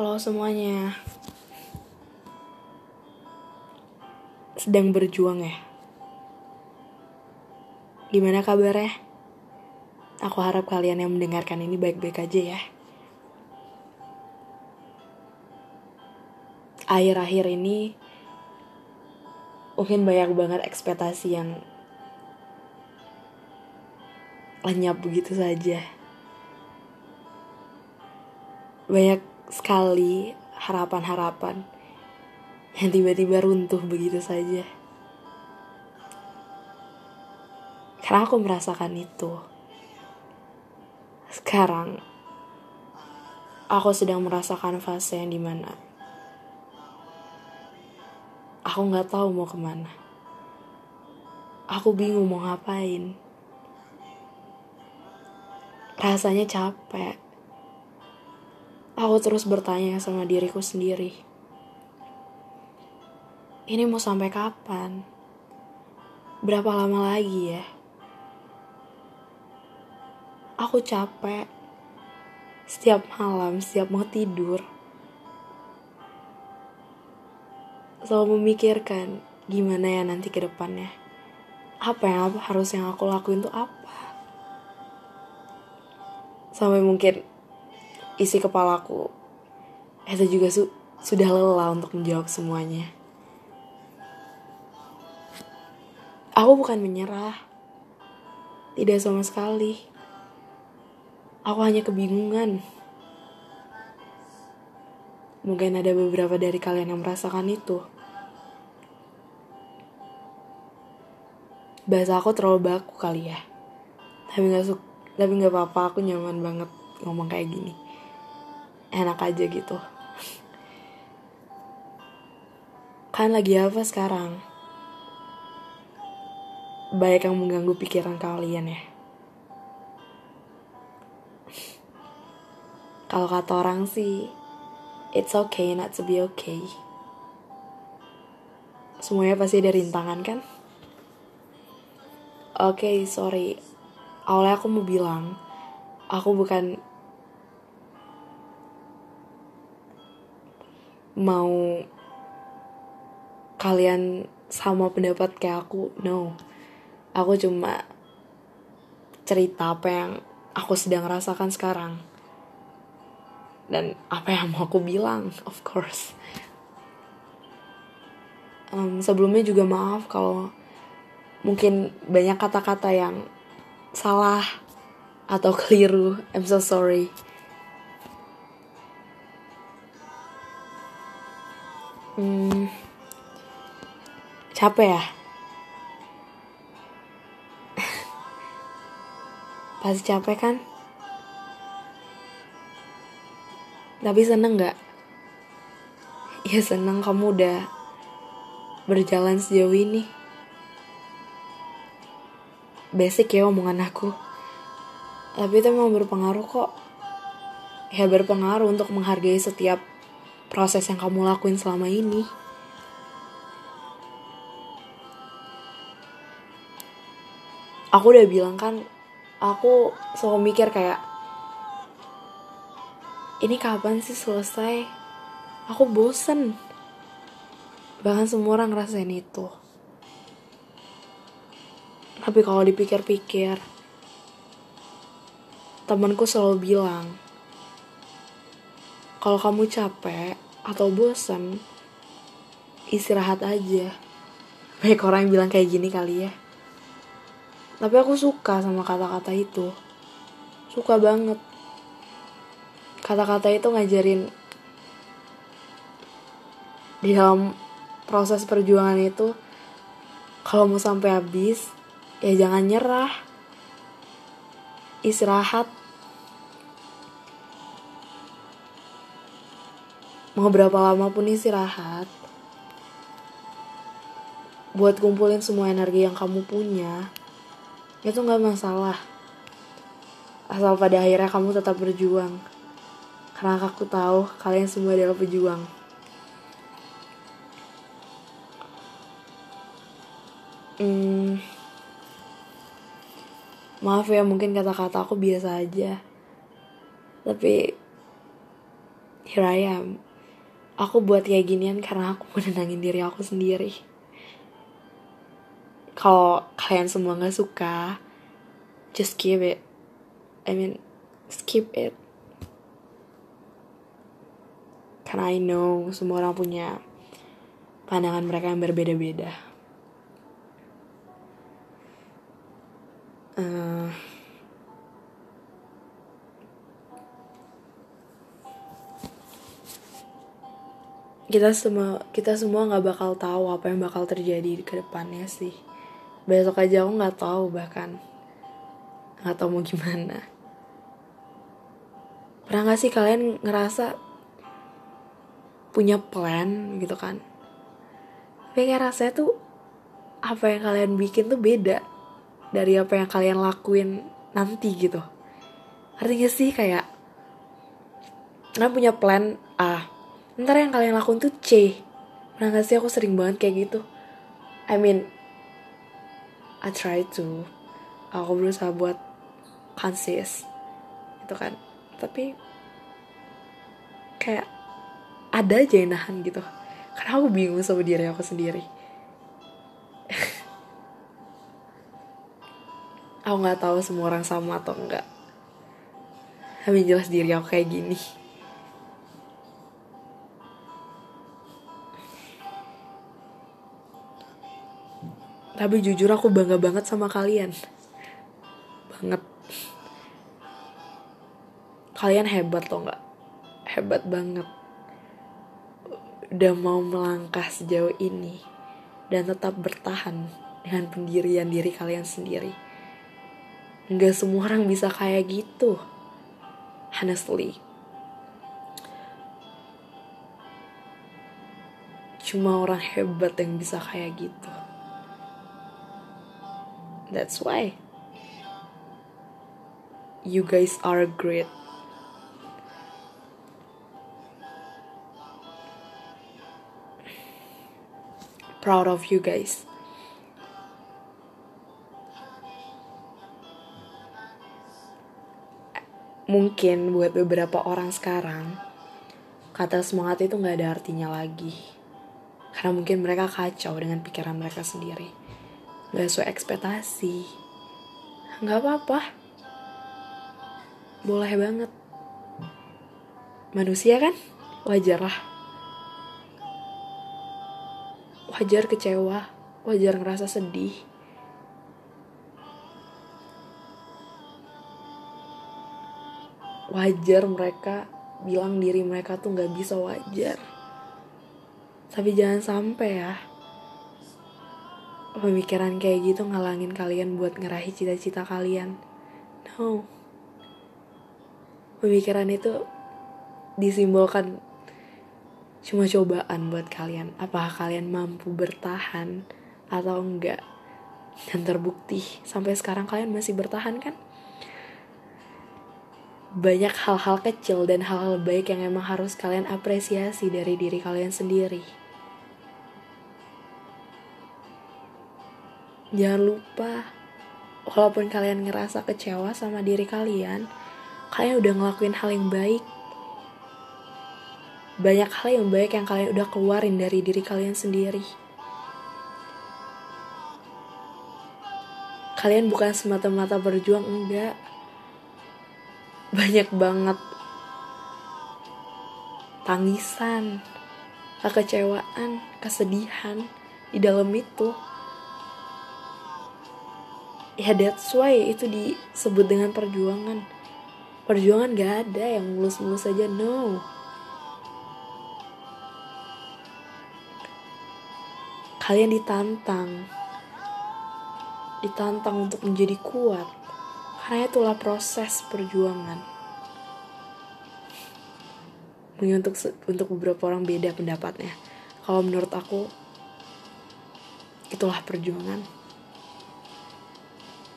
Halo semuanya. Sedang berjuang ya? Gimana kabarnya? Aku harap kalian yang mendengarkan ini baik-baik aja ya. Akhir-akhir ini mungkin banyak banget ekspektasi yang lenyap begitu saja. Banyak sekali harapan-harapan yang tiba-tiba runtuh begitu saja. Karena aku merasakan itu. Sekarang, aku sedang merasakan fase yang di mana aku nggak tahu mau ke mana. Aku bingung mau ngapain. Rasanya capek. Aku terus bertanya sama diriku sendiri. Ini mau sampai kapan? Berapa lama lagi ya? Aku capek. Setiap malam, setiap mau tidur. Selalu memikirkan gimana ya nanti ke depannya. Apa yang harus yang aku lakuin tuh apa? Sampai mungkin isi kepalaku itu juga su sudah lelah untuk menjawab semuanya. Aku bukan menyerah. Tidak sama sekali. Aku hanya kebingungan. Mungkin ada beberapa dari kalian yang merasakan itu. Bahasa aku terlalu baku kali ya. Tapi gak, su tapi gak apa-apa, aku nyaman banget ngomong kayak gini. Enak aja gitu. kan lagi apa sekarang? Banyak yang mengganggu pikiran kalian ya. Kalau kata orang sih, it's okay not to be okay. Semuanya pasti ada rintangan kan? Oke, okay, sorry. Awalnya aku mau bilang, aku bukan mau kalian sama pendapat kayak aku. No. Aku cuma cerita apa yang aku sedang rasakan sekarang dan apa yang mau aku bilang of course um, sebelumnya juga maaf kalau mungkin banyak kata-kata yang salah atau keliru I'm so sorry hmm, capek ya pasti capek kan Tapi seneng gak? Ya seneng kamu udah berjalan sejauh ini. Basic ya omongan aku. Tapi itu memang berpengaruh kok. Ya berpengaruh untuk menghargai setiap proses yang kamu lakuin selama ini. Aku udah bilang kan, aku selalu mikir kayak ini kapan sih selesai? Aku bosen. Bahkan semua orang ngerasain itu. Tapi kalau dipikir-pikir, temanku selalu bilang, kalau kamu capek atau bosen, istirahat aja. Banyak orang yang bilang kayak gini kali ya. Tapi aku suka sama kata-kata itu. Suka banget kata-kata itu ngajarin di dalam proses perjuangan itu kalau mau sampai habis ya jangan nyerah istirahat mau berapa lama pun istirahat. Buat kumpulin semua energi yang kamu punya itu nggak masalah. Asal pada akhirnya kamu tetap berjuang. Karena aku tahu kalian semua adalah pejuang. Hmm, maaf ya mungkin kata-kata aku biasa aja. Tapi here I am aku buat kayak ginian karena aku menenangin diri aku sendiri. Kalau kalian semua nggak suka just keep it. I mean skip it. Karena I know semua orang punya pandangan mereka yang berbeda-beda. Uh, kita semua kita semua nggak bakal tahu apa yang bakal terjadi ke depannya sih. Besok aja aku nggak tahu bahkan. Nggak tahu mau gimana. Pernah nggak sih kalian ngerasa punya plan gitu kan? Tapi kayak rasanya tuh apa yang kalian bikin tuh beda dari apa yang kalian lakuin nanti gitu. Artinya sih kayak kalian punya plan A ntar yang kalian lakuin tuh C. Pernah gak sih aku sering banget kayak gitu? I mean I try to. Aku berusaha buat konsis itu kan. Tapi kayak ada aja yang nahan gitu. Karena aku bingung sama diri aku sendiri. Aku nggak tahu semua orang sama atau enggak tapi jelas diri aku kayak gini Tapi jujur aku bangga banget sama kalian. Banget. Kalian hebat loh nggak? Hebat banget. Udah mau melangkah sejauh ini. Dan tetap bertahan dengan pendirian diri kalian sendiri. Nggak semua orang bisa kayak gitu. Honestly. Cuma orang hebat yang bisa kayak gitu. That's why you guys are great. Proud of you guys. Mungkin buat beberapa orang sekarang, kata semangat itu nggak ada artinya lagi. Karena mungkin mereka kacau dengan pikiran mereka sendiri gak sesuai ekspektasi. Nggak apa-apa. Boleh banget. Manusia kan? Wajar lah. Wajar kecewa. Wajar ngerasa sedih. Wajar mereka bilang diri mereka tuh nggak bisa wajar. Tapi jangan sampai ya pemikiran kayak gitu ngalangin kalian buat ngerahi cita-cita kalian. No. Pemikiran itu disimbolkan cuma cobaan buat kalian. Apakah kalian mampu bertahan atau enggak? Dan terbukti sampai sekarang kalian masih bertahan kan? Banyak hal-hal kecil dan hal-hal baik yang emang harus kalian apresiasi dari diri kalian sendiri. Jangan lupa, walaupun kalian ngerasa kecewa sama diri kalian, kalian udah ngelakuin hal yang baik. Banyak hal yang baik yang kalian udah keluarin dari diri kalian sendiri. Kalian bukan semata-mata berjuang, enggak. Banyak banget tangisan, kekecewaan, kesedihan di dalam itu ya that's why itu disebut dengan perjuangan. Perjuangan gak ada yang mulus-mulus aja no. Kalian ditantang. Ditantang untuk menjadi kuat. Karena itulah proses perjuangan. Mungkin untuk untuk beberapa orang beda pendapatnya. Kalau menurut aku itulah perjuangan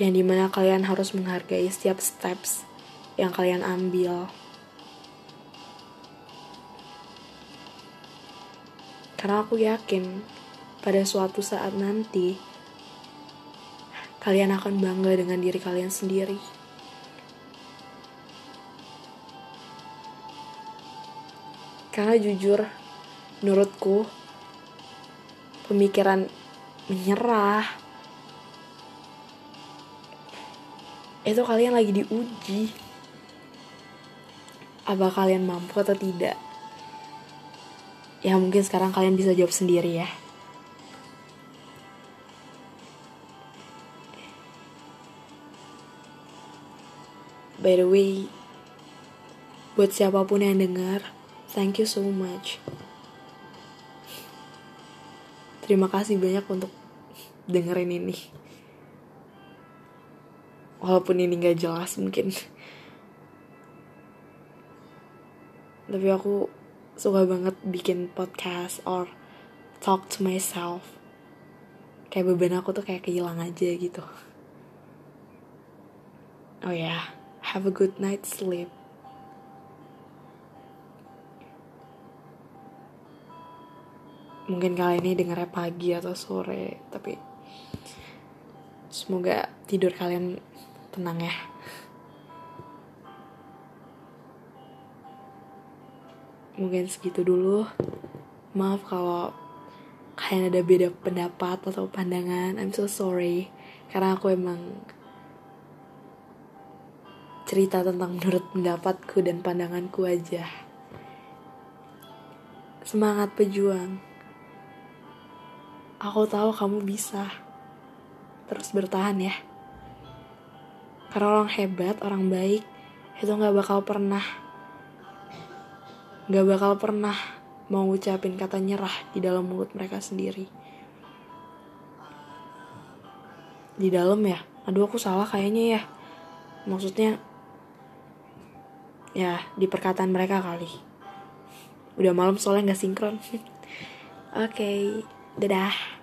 yang di mana kalian harus menghargai setiap steps yang kalian ambil. Karena aku yakin pada suatu saat nanti kalian akan bangga dengan diri kalian sendiri. karena jujur menurutku pemikiran menyerah itu kalian lagi diuji. Apa kalian mampu atau tidak? Ya mungkin sekarang kalian bisa jawab sendiri ya. By the way buat siapa pun yang dengar thank you so much. Terima kasih banyak untuk dengerin ini walaupun ini gak jelas mungkin. Tapi aku suka banget bikin podcast or talk to myself. Kayak beban aku tuh kayak kehilang aja gitu. Oh ya yeah. have a good night sleep. Mungkin kali ini dengarnya pagi atau sore tapi semoga tidur kalian tenang ya. Mungkin segitu dulu. Maaf kalau kalian ada beda pendapat atau pandangan. I'm so sorry. Karena aku emang cerita tentang menurut pendapatku dan pandanganku aja. Semangat pejuang. Aku tahu kamu bisa. Terus bertahan ya. Karena orang hebat, orang baik, itu gak bakal pernah gak bakal pernah mau ngucapin kata nyerah di dalam mulut mereka sendiri. Di dalam ya, aduh aku salah kayaknya ya. Maksudnya, ya di perkataan mereka kali. Udah malam soalnya gak sinkron. Oke, okay, dadah.